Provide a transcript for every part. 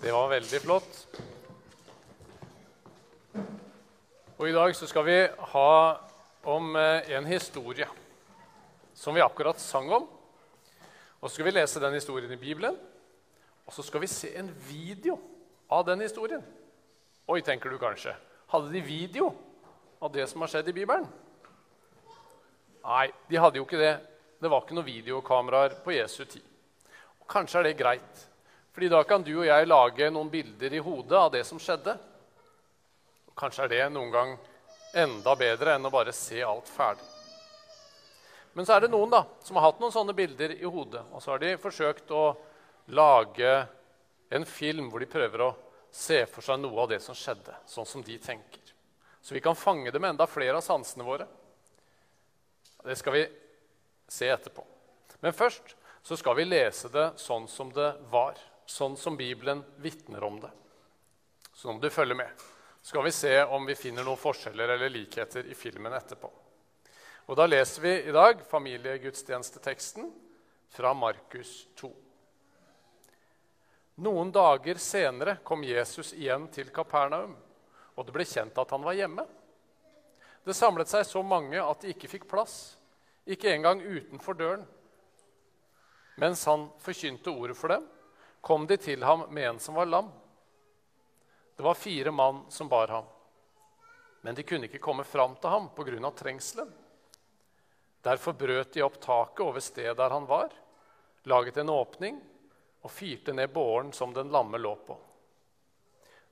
Det var veldig flott. Og I dag så skal vi ha om eh, en historie som vi akkurat sang om. Og Så skal vi lese den historien i Bibelen, og så skal vi se en video av den historien. Oi, tenker du kanskje. Hadde de video av det som har skjedd i Bibelen? Nei, de hadde jo ikke det. Det var ikke noen videokameraer på Jesu tid. Og Kanskje er det greit, Fordi da kan du og jeg lage noen bilder i hodet av det som skjedde. Og Kanskje er det noen gang enda bedre enn å bare se alt ferdig. Men så er det noen da, som har hatt noen sånne bilder i hodet, og så har de forsøkt å lage en film hvor de prøver å se for seg noe av det som skjedde, sånn som de tenker. Så vi kan fange det med enda flere av sansene våre. Det skal vi se etterpå. Men først så skal vi lese det sånn som det var. Sånn som Bibelen vitner om det. Så må du følge med. Skal vi se om vi finner noen forskjeller eller likheter i filmen etterpå. Og Da leser vi i dag familiegudstjenesteteksten fra Markus 2. Noen dager senere kom Jesus igjen til Kapernaum, og det ble kjent at han var hjemme. Det samlet seg så mange at de ikke fikk plass, ikke engang utenfor døren. Mens han forkynte ordet for dem, kom de til ham med en som var lam. Det var fire mann som bar ham, men de kunne ikke komme fram til ham pga. trengselen. Derfor brøt de opp taket over stedet der han var, laget en åpning og firte ned båren som den lamme lå på.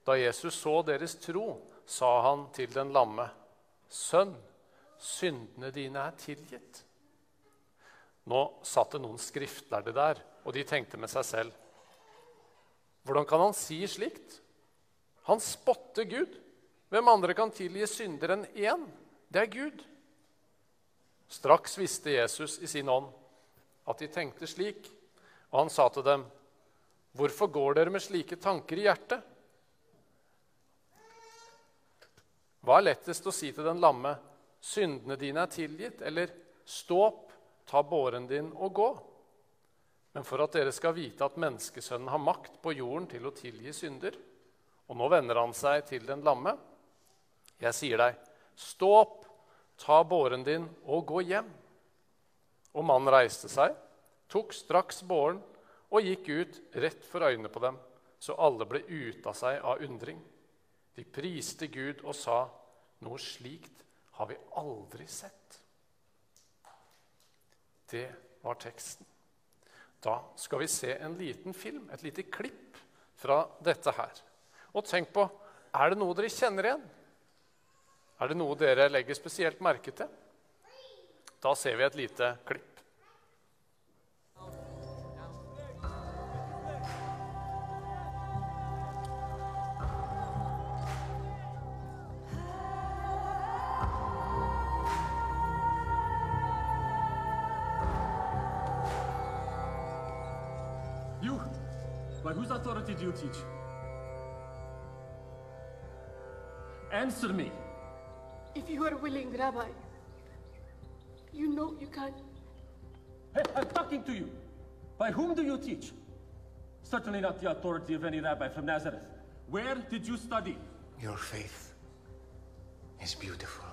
Da Jesus så deres tro, sa han til den lamme, 'Sønn, syndene dine er tilgitt.' Nå satt det noen skriftlærde der, og de tenkte med seg selv. Hvordan kan han si slikt? Han spotter Gud. Hvem andre kan tilgi synder enn én? Det er Gud. Straks visste Jesus i sin ånd at de tenkte slik, og han sa til dem, 'Hvorfor går dere med slike tanker i hjertet?' Hva er lettest å si til den lamme, 'Syndene dine er tilgitt', eller 'Stå opp, ta båren din og gå'? Men for at dere skal vite at menneskesønnen har makt på jorden til å tilgi synder Og nå vender han seg til den lamme. Jeg sier deg, stå opp, ta båren din og gå hjem. Og mannen reiste seg, tok straks båren og gikk ut rett for øynene på dem, så alle ble ute av seg av undring. De priste Gud og sa, noe slikt har vi aldri sett. Det var teksten. Da skal vi se en liten film, et lite klipp fra dette her. Og tenk på er det noe dere kjenner igjen? Er det noe dere legger spesielt merke til? Da ser vi et lite klipp. By whose authority do you teach? Answer me. If you are willing, Rabbi, you know you can. Hey, I'm talking to you. By whom do you teach? Certainly not the authority of any rabbi from Nazareth. Where did you study? Your faith is beautiful.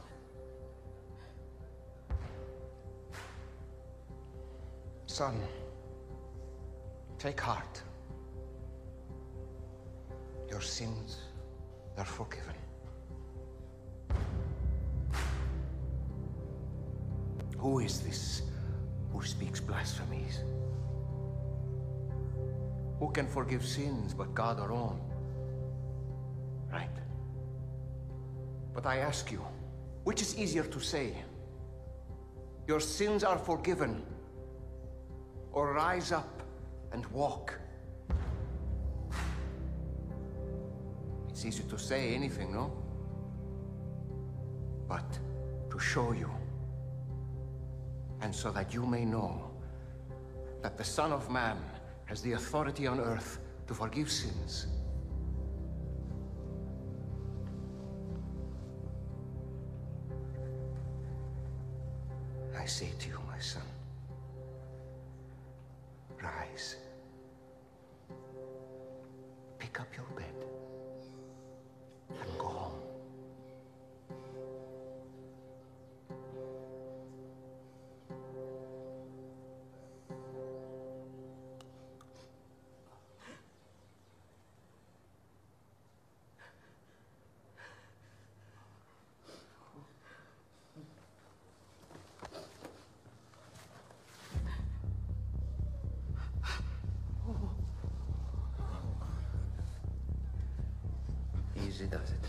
Son, take heart. Your sins are forgiven. Who is this who speaks blasphemies? Who can forgive sins but God alone? Right. But I ask you, which is easier to say? Your sins are forgiven, or rise up and walk? It's easy to say anything, no? But to show you, and so that you may know that the Son of Man has the authority on earth to forgive sins. I say to you, my son, rise. Pick up your bed J'ai dans cette...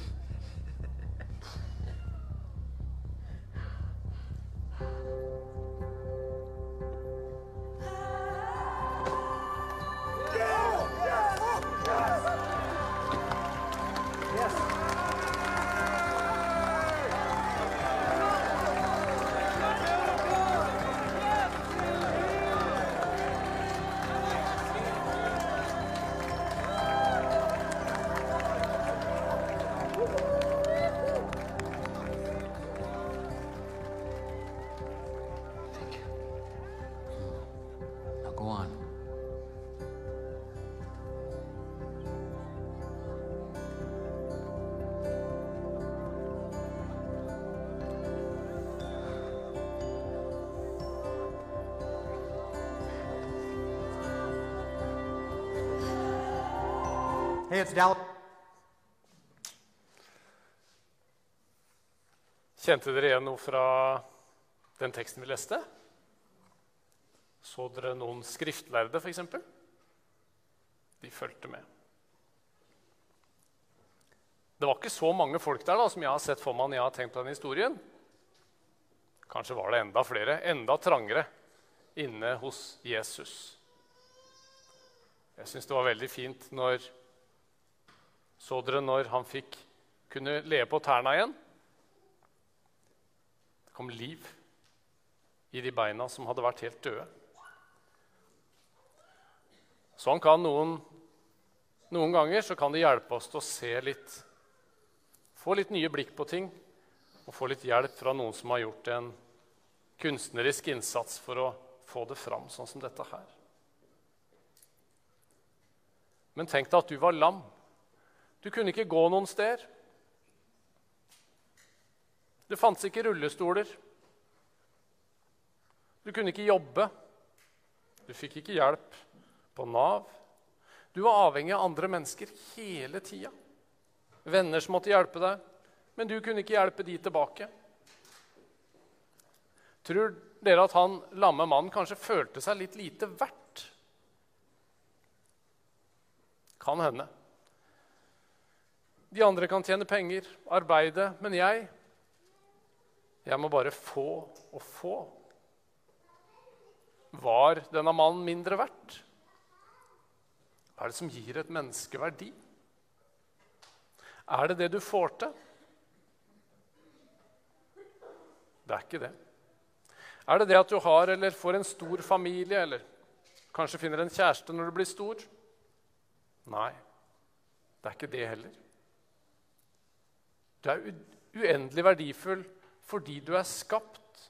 Hey, it's Dallas. Kjente dere igjen noe fra den teksten vi leste? Så dere noen skriftlærde, f.eks.? De fulgte med. Det var ikke så mange folk der da, som jeg har sett for meg når jeg har tenkt på den historien. Kanskje var det enda flere, enda trangere, inne hos Jesus. Jeg syns det var veldig fint når Så dere når han fikk kunne leve på tærne igjen? Det kom liv i de beina som hadde vært helt døde. Sånn kan noen Noen ganger så kan det hjelpe oss til å se litt Få litt nye blikk på ting og få litt hjelp fra noen som har gjort en kunstnerisk innsats for å få det fram, sånn som dette her. Men tenk deg at du var lam. Du kunne ikke gå noen steder. Det fantes ikke rullestoler. Du kunne ikke jobbe. Du fikk ikke hjelp på Nav. Du var avhengig av andre mennesker hele tida. Venner som måtte hjelpe deg, men du kunne ikke hjelpe de tilbake. Tror dere at han lamme mannen kanskje følte seg litt lite verdt? Kan hende. De andre kan tjene penger, arbeide, men jeg Jeg må bare få og få. Var denne mannen mindre verdt? Hva er det som gir et menneske verdi? Er det det du får til? Det er ikke det. Er det det at du har eller får en stor familie, eller kanskje finner en kjæreste når du blir stor? Nei, det er ikke det heller. Du er uendelig verdifull fordi du er skapt,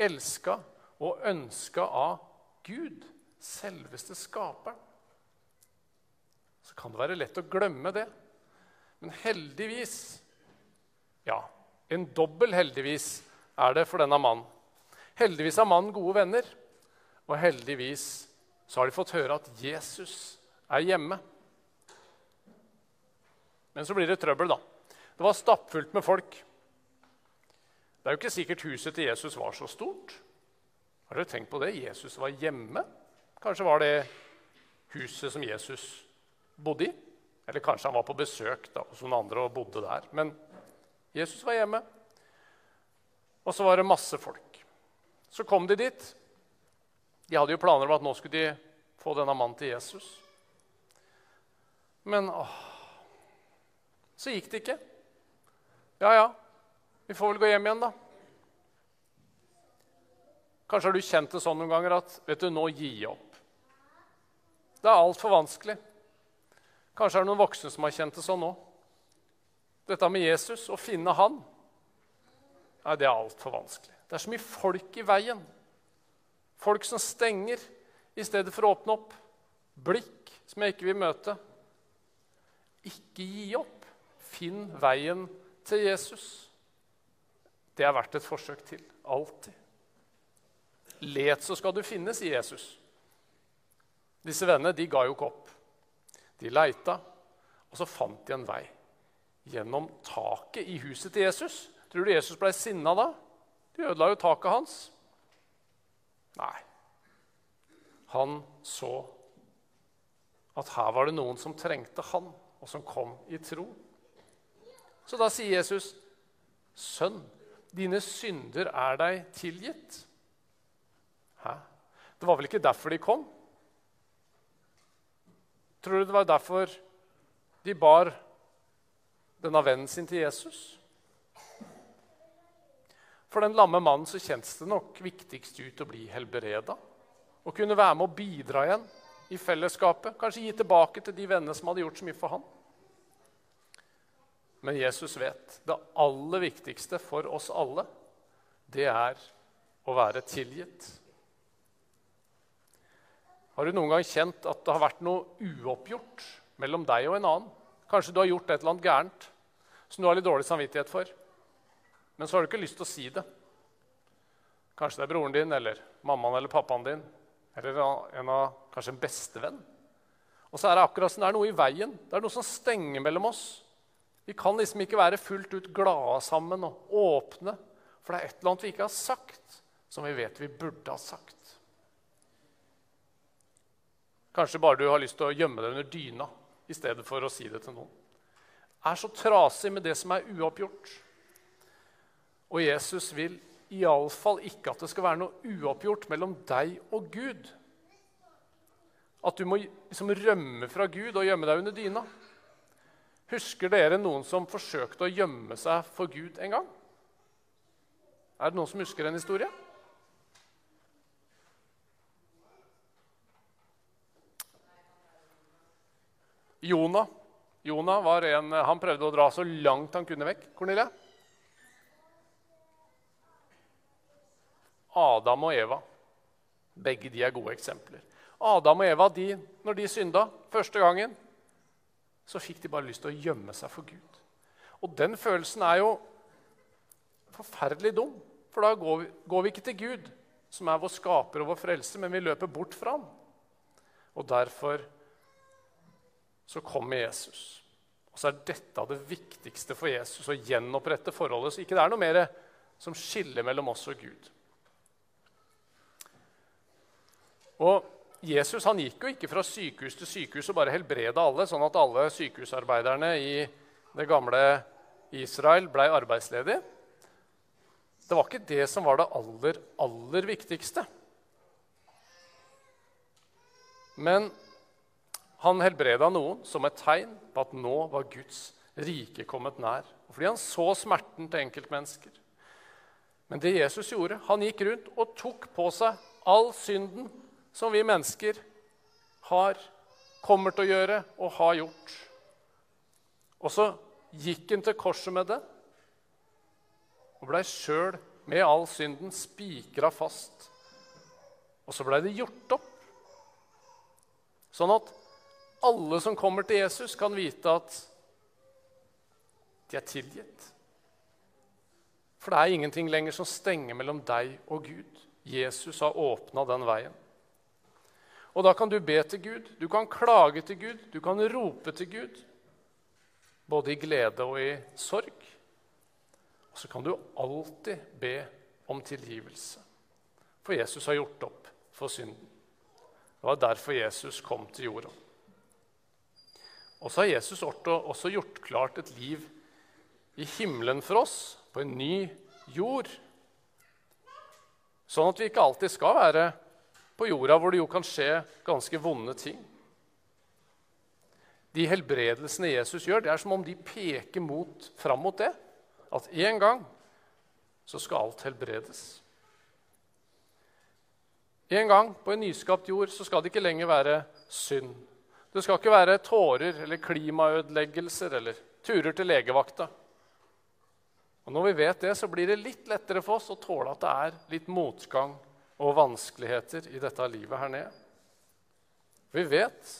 elska og ønska av Gud, selveste skaperen. Så kan det være lett å glemme det. Men heldigvis, ja, en dobbel heldigvis er det for denne mannen. Heldigvis har mannen gode venner, og heldigvis så har de fått høre at Jesus er hjemme. Men så blir det trøbbel, da. Det var stappfullt med folk. Det er jo ikke sikkert huset til Jesus var så stort. Har dere tenkt på det? Jesus var hjemme. Kanskje var det huset som Jesus bodde i? Eller kanskje han var på besøk da, hos noen andre og bodde der. Men Jesus var hjemme. Og så var det masse folk. Så kom de dit. De hadde jo planer om at nå skulle de få denne mannen til Jesus. Men åh, så gikk det ikke. Ja, ja, vi får vel gå hjem igjen, da. Kanskje har du kjent det sånn noen ganger at vet du, nå jeg opp. Det er altfor vanskelig. Kanskje er det noen voksne som har kjent det sånn òg. Dette med Jesus, å finne han, nei, det er altfor vanskelig. Det er så mye folk i veien. Folk som stenger i stedet for å åpne opp. Blikk som jeg ikke vil møte. Ikke gi opp. Finn veien til Jesus. Det er verdt et forsøk til. Alltid. Let, så skal du finne, sier Jesus. Disse vennene de ga jo ikke opp. De leita, og så fant de en vei gjennom taket i huset til Jesus. Tror du Jesus ble sinna da? De ødela jo taket hans. Nei. Han så at her var det noen som trengte han, og som kom i tro. Så da sier Jesus, 'Sønn, dine synder er deg tilgitt'. Hæ? Det var vel ikke derfor de kom? Tror du det var derfor de bar denne vennen sin til Jesus? For den lamme mannen så kjentes det nok viktigst ut å bli helbreda. Å kunne være med og bidra igjen i fellesskapet. Kanskje gi tilbake til de vennene som hadde gjort så mye for han. Men Jesus vet det aller viktigste for oss alle, det er å være tilgitt. Har du noen gang kjent at det har vært noe uoppgjort mellom deg og en annen? Kanskje du har gjort et eller annet gærent som du har litt dårlig samvittighet for. Men så har du ikke lyst til å si det. Kanskje det er broren din eller mammaen eller pappaen din eller en av, kanskje en bestevenn. Og så er det akkurat som det er noe i veien. Det er noe som stenger mellom oss. Vi kan liksom ikke være fullt ut glade sammen og åpne, for det er et eller annet vi ikke har sagt, som vi vet vi burde ha sagt. Kanskje bare du har lyst til å gjemme deg under dyna i stedet for å si det til noen. Er så trasig med det som er uoppgjort. Og Jesus vil iallfall ikke at det skal være noe uoppgjort mellom deg og Gud. At du må liksom rømme fra Gud og gjemme deg under dyna. Husker dere noen som forsøkte å gjemme seg for Gud en gang? Er det noen som husker en historie? Jonah. Jonah var en, han prøvde å dra så langt han kunne vekk. Cornelia? Adam og Eva. Begge de er gode eksempler. Adam og Eva, de, når de synda første gangen, så fikk de bare lyst til å gjemme seg for Gud. Og den følelsen er jo forferdelig dum. For da går vi, går vi ikke til Gud, som er vår skaper og vår frelse, men vi løper bort fra ham. Og derfor så kommer Jesus. Og så er dette det viktigste for Jesus, å gjenopprette forholdet. Så ikke det er noe mer som skiller mellom oss og Gud. Og Jesus han gikk jo ikke fra sykehus til sykehus og bare helbreda alle, sånn at alle sykehusarbeiderne i det gamle Israel blei arbeidsledige. Det var ikke det som var det aller, aller viktigste. Men han helbreda noen som et tegn på at nå var Guds rike kommet nær. Fordi han så smerten til enkeltmennesker. Men det Jesus gjorde, han gikk rundt og tok på seg all synden som vi mennesker har, kommer til å gjøre og har gjort. Og så gikk han til korset med det og blei sjøl med all synden spikra fast. Og så blei det gjort opp. Sånn at alle som kommer til Jesus, kan vite at de er tilgitt. For det er ingenting lenger som stenger mellom deg og Gud. Jesus har åpna den veien. Og da kan du be til Gud, du kan klage til Gud, du kan rope til Gud. Både i glede og i sorg. Og så kan du alltid be om tilgivelse. For Jesus har gjort opp for synden. Det var derfor Jesus kom til jorda. Og så har Jesus også gjort klart et liv i himmelen for oss, på en ny jord. Sånn at vi ikke alltid skal være på jorda hvor det jo kan skje ganske vonde ting. De helbredelsene Jesus gjør, det er som om de peker mot, fram mot det. At en gang så skal alt helbredes. En gang på en nyskapt jord så skal det ikke lenger være synd. Det skal ikke være tårer eller klimaødeleggelser eller turer til legevakta. Og Når vi vet det, så blir det litt lettere for oss å tåle at det er litt motgang og vanskeligheter i dette livet her nede. Vi vet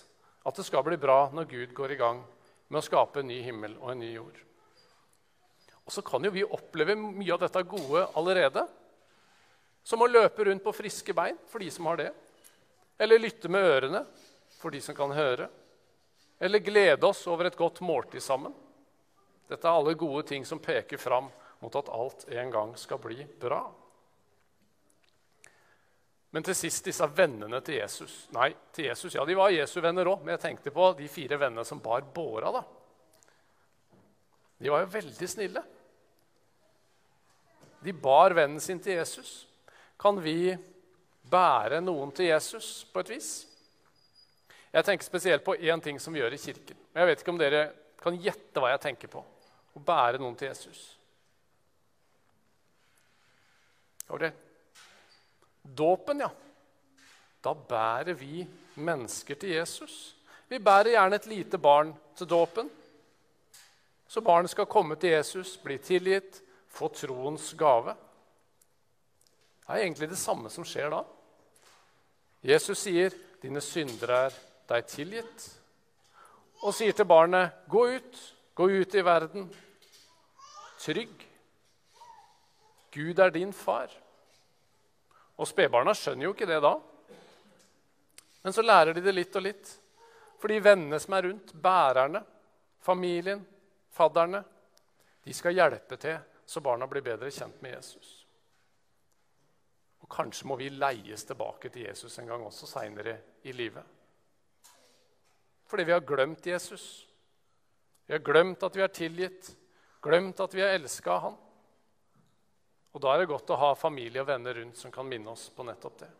at det skal bli bra når Gud går i gang med å skape en ny himmel og en ny jord. Og så kan jo vi oppleve mye av dette gode allerede. Som å løpe rundt på friske bein for de som har det. Eller lytte med ørene for de som kan høre. Eller glede oss over et godt måltid sammen. Dette er alle gode ting som peker fram mot at alt en gang skal bli bra. Men til sist disse vennene til Jesus. Nei, til Jesus, ja, de var Jesu venner òg, men jeg tenkte på de fire vennene som bar båra. da. De var jo veldig snille. De bar vennen sin til Jesus. Kan vi bære noen til Jesus på et vis? Jeg tenker spesielt på én ting som vi gjør i kirken. Jeg vet ikke om dere kan gjette hva jeg tenker på. Å bære noen til Jesus. Okay. Dåpen, ja. Da bærer vi mennesker til Jesus. Vi bærer gjerne et lite barn til dåpen. Så barnet skal komme til Jesus, bli tilgitt, få troens gave. Det er egentlig det samme som skjer da. Jesus sier, 'Dine syndere er deg tilgitt', og sier til barnet, 'Gå ut, gå ut i verden, trygg. Gud er din far.' Og spedbarna skjønner jo ikke det da. Men så lærer de det litt og litt. For de vennene som er rundt, bærerne, familien, fadderne, de skal hjelpe til så barna blir bedre kjent med Jesus. Og kanskje må vi leies tilbake til Jesus en gang også seinere i livet. Fordi vi har glemt Jesus. Vi har glemt at vi er tilgitt, glemt at vi har elska Han. Og Da er det godt å ha familie og venner rundt som kan minne oss på nettopp det.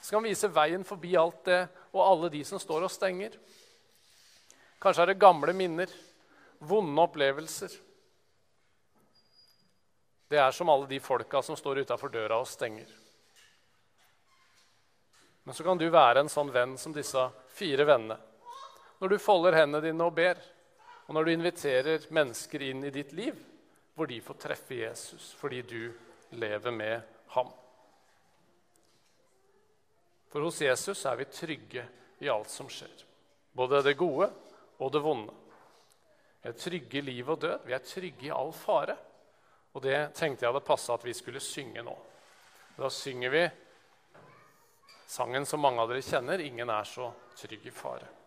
Så kan vise veien forbi alt det og alle de som står og stenger. Kanskje er det gamle minner, vonde opplevelser. Det er som alle de folka som står utafor døra og stenger. Men så kan du være en sånn venn som disse fire vennene. Når du folder hendene dine og ber, og når du inviterer mennesker inn i ditt liv, hvor de får treffe Jesus fordi du lever med ham. For hos Jesus er vi trygge i alt som skjer. Både det gode og det vonde. Vi er trygge i liv og død. Vi er trygge i all fare. Og det tenkte jeg hadde passa at vi skulle synge nå. Da synger vi sangen som mange av dere kjenner, 'Ingen er så trygg i fare'.